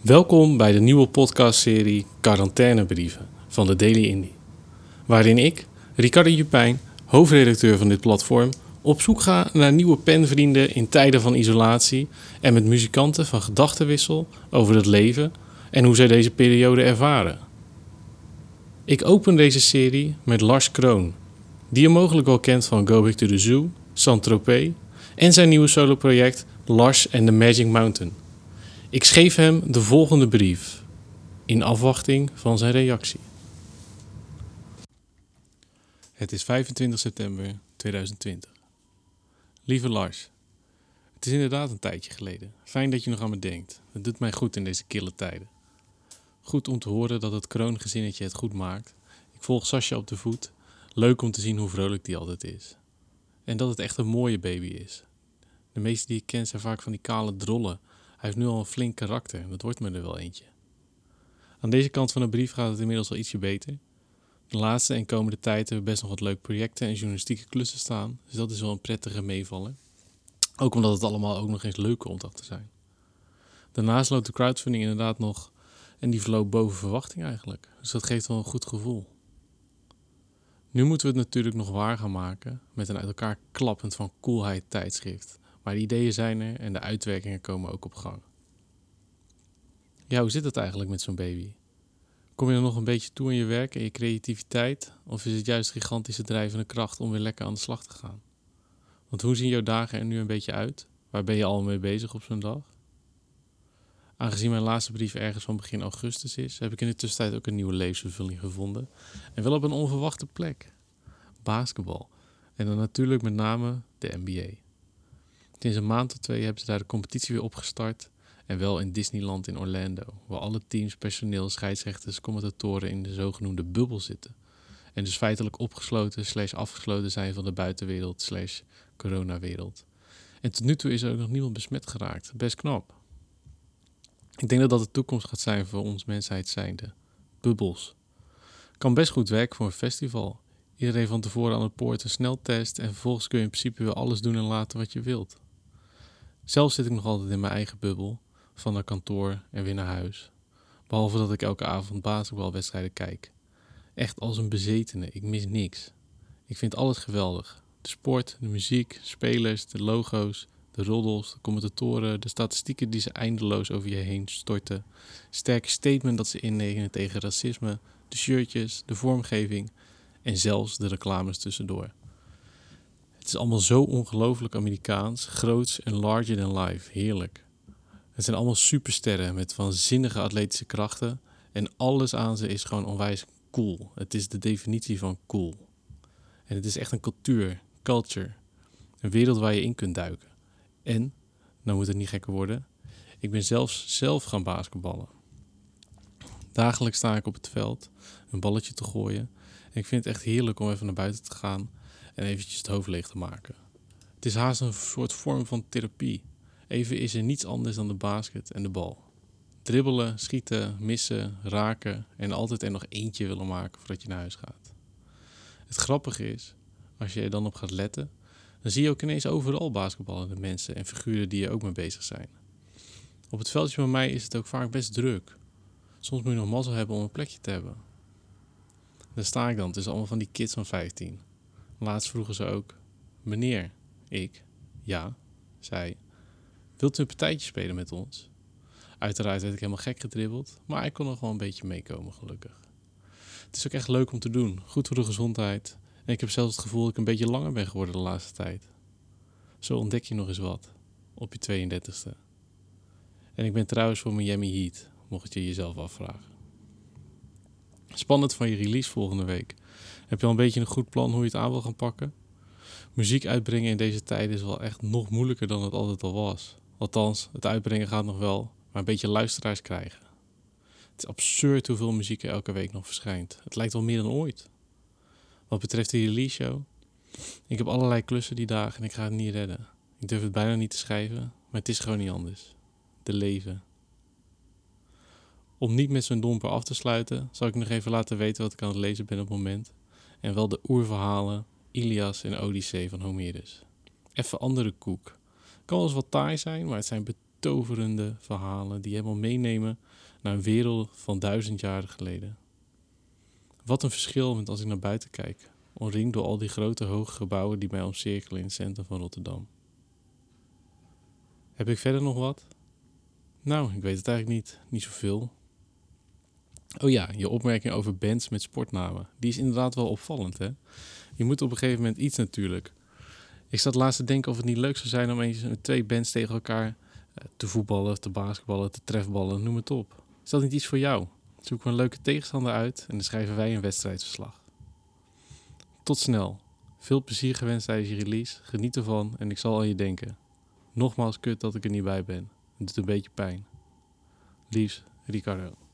Welkom bij de nieuwe podcastserie Quarantainebrieven van de Daily Indie. Waarin ik, Ricardo Jupijn, hoofdredacteur van dit platform, op zoek ga naar nieuwe penvrienden in tijden van isolatie en met muzikanten van gedachtenwissel over het leven en hoe zij deze periode ervaren. Ik open deze serie met Lars Kroon, die je mogelijk wel kent van Go Back to the Zoo, Saint-Tropez en zijn nieuwe soloproject Lars and the Magic Mountain. Ik schreef hem de volgende brief in afwachting van zijn reactie. Het is 25 september 2020. Lieve Lars, het is inderdaad een tijdje geleden. Fijn dat je nog aan me denkt. Het doet mij goed in deze kille tijden. Goed om te horen dat het kroongezinnetje het goed maakt. Ik volg Sascha op de voet. Leuk om te zien hoe vrolijk die altijd is. En dat het echt een mooie baby is. De meesten die ik ken zijn vaak van die kale drollen. Hij heeft nu al een flink karakter. Dat wordt me er wel eentje. Aan deze kant van de brief gaat het inmiddels al ietsje beter. De laatste en komende tijd hebben we best nog wat leuke projecten en journalistieke klussen staan. Dus dat is wel een prettige meevaller. Ook omdat het allemaal ook nog eens leuke opdrachten zijn. Daarnaast loopt de crowdfunding inderdaad nog en die verloopt boven verwachting eigenlijk. Dus dat geeft wel een goed gevoel. Nu moeten we het natuurlijk nog waar gaan maken met een uit elkaar klappend van coolheid tijdschrift. Maar de ideeën zijn er en de uitwerkingen komen ook op gang. Ja, hoe zit het eigenlijk met zo'n baby? Kom je er nog een beetje toe in je werk en je creativiteit? Of is het juist gigantische drijvende kracht om weer lekker aan de slag te gaan? Want hoe zien jouw dagen er nu een beetje uit? Waar ben je al mee bezig op zo'n dag? Aangezien mijn laatste brief ergens van begin augustus is, heb ik in de tussentijd ook een nieuwe levensvervulling gevonden. En wel op een onverwachte plek. Basketbal. En dan natuurlijk met name de NBA. Sinds een maand of twee hebben ze daar de competitie weer opgestart. En wel in Disneyland in Orlando, waar alle teams, personeel, scheidsrechters, commentatoren in de zogenoemde bubbel zitten. En dus feitelijk opgesloten slash afgesloten zijn van de buitenwereld slash coronawereld. En tot nu toe is er ook nog niemand besmet geraakt. Best knap. Ik denk dat dat de toekomst gaat zijn voor ons mensheid zijnde. Bubbels. Kan best goed werken voor een festival. Iedereen van tevoren aan de poort een sneltest en vervolgens kun je in principe weer alles doen en laten wat je wilt. Zelf zit ik nog altijd in mijn eigen bubbel, van naar kantoor en weer naar huis. Behalve dat ik elke avond basketbalwedstrijden kijk. Echt als een bezetene, ik mis niks. Ik vind alles geweldig. De sport, de muziek, spelers, de logo's, de roddels, de commentatoren, de statistieken die ze eindeloos over je heen storten. Sterke statement dat ze innemen tegen racisme, de shirtjes, de vormgeving en zelfs de reclames tussendoor. Het is allemaal zo ongelooflijk Amerikaans, groots en larger than life. Heerlijk. Het zijn allemaal supersterren met waanzinnige atletische krachten en alles aan ze is gewoon onwijs cool. Het is de definitie van cool. En het is echt een cultuur, culture, een wereld waar je in kunt duiken. En, nou moet het niet gekker worden, ik ben zelfs zelf gaan basketballen. Dagelijks sta ik op het veld een balletje te gooien. En ik vind het echt heerlijk om even naar buiten te gaan en eventjes het hoofd leeg te maken. Het is haast een soort vorm van therapie. Even is er niets anders dan de basket en de bal. Dribbelen, schieten, missen, raken en altijd er nog eentje willen maken voordat je naar huis gaat. Het grappige is, als je er dan op gaat letten, dan zie je ook ineens overal basketballende mensen en figuren die er ook mee bezig zijn. Op het veldje bij mij is het ook vaak best druk. Soms moet je nog mazzel hebben om een plekje te hebben. Daar sta ik dan tussen allemaal van die kids van 15. Laatst vroegen ze ook: Meneer, ik, ja, zij, wilt u een partijtje spelen met ons? Uiteraard werd ik helemaal gek gedribbeld, maar ik kon nog wel een beetje meekomen, gelukkig. Het is ook echt leuk om te doen, goed voor de gezondheid en ik heb zelfs het gevoel dat ik een beetje langer ben geworden de laatste tijd. Zo ontdek je nog eens wat. Op je 32e. En ik ben trouwens voor Miami Heat, mocht je jezelf afvragen. Spannend van je release volgende week. Heb je al een beetje een goed plan hoe je het aan wil gaan pakken? Muziek uitbrengen in deze tijden is wel echt nog moeilijker dan het altijd al was. Althans, het uitbrengen gaat nog wel, maar een beetje luisteraars krijgen. Het is absurd hoeveel muziek er elke week nog verschijnt. Het lijkt wel meer dan ooit. Wat betreft de release show, ik heb allerlei klussen die dagen en ik ga het niet redden. Ik durf het bijna niet te schrijven, maar het is gewoon niet anders. De leven. Om niet met zo'n domper af te sluiten, zal ik nog even laten weten wat ik aan het lezen ben op het moment. En wel de oerverhalen Ilias en Odyssee van Homerus. Even andere koek. Kan wel eens wat taai zijn, maar het zijn betoverende verhalen die helemaal meenemen naar een wereld van duizend jaren geleden. Wat een verschil met als ik naar buiten kijk, omringd door al die grote hoge gebouwen die mij omcirkelen in het centrum van Rotterdam. Heb ik verder nog wat? Nou, ik weet het eigenlijk niet. Niet zoveel. Oh ja, je opmerking over bands met sportnamen. Die is inderdaad wel opvallend, hè? Je moet op een gegeven moment iets natuurlijk. Ik zat laatst te denken of het niet leuk zou zijn om eens twee bands tegen elkaar eh, te voetballen, te basketballen, te trefballen, noem het op. Is dat niet iets voor jou? Zoeken we een leuke tegenstander uit en dan schrijven wij een wedstrijdverslag. Tot snel. Veel plezier gewenst tijdens je release. Geniet ervan en ik zal aan je denken. Nogmaals kut dat ik er niet bij ben. Het doet een beetje pijn. Liefs, Ricardo.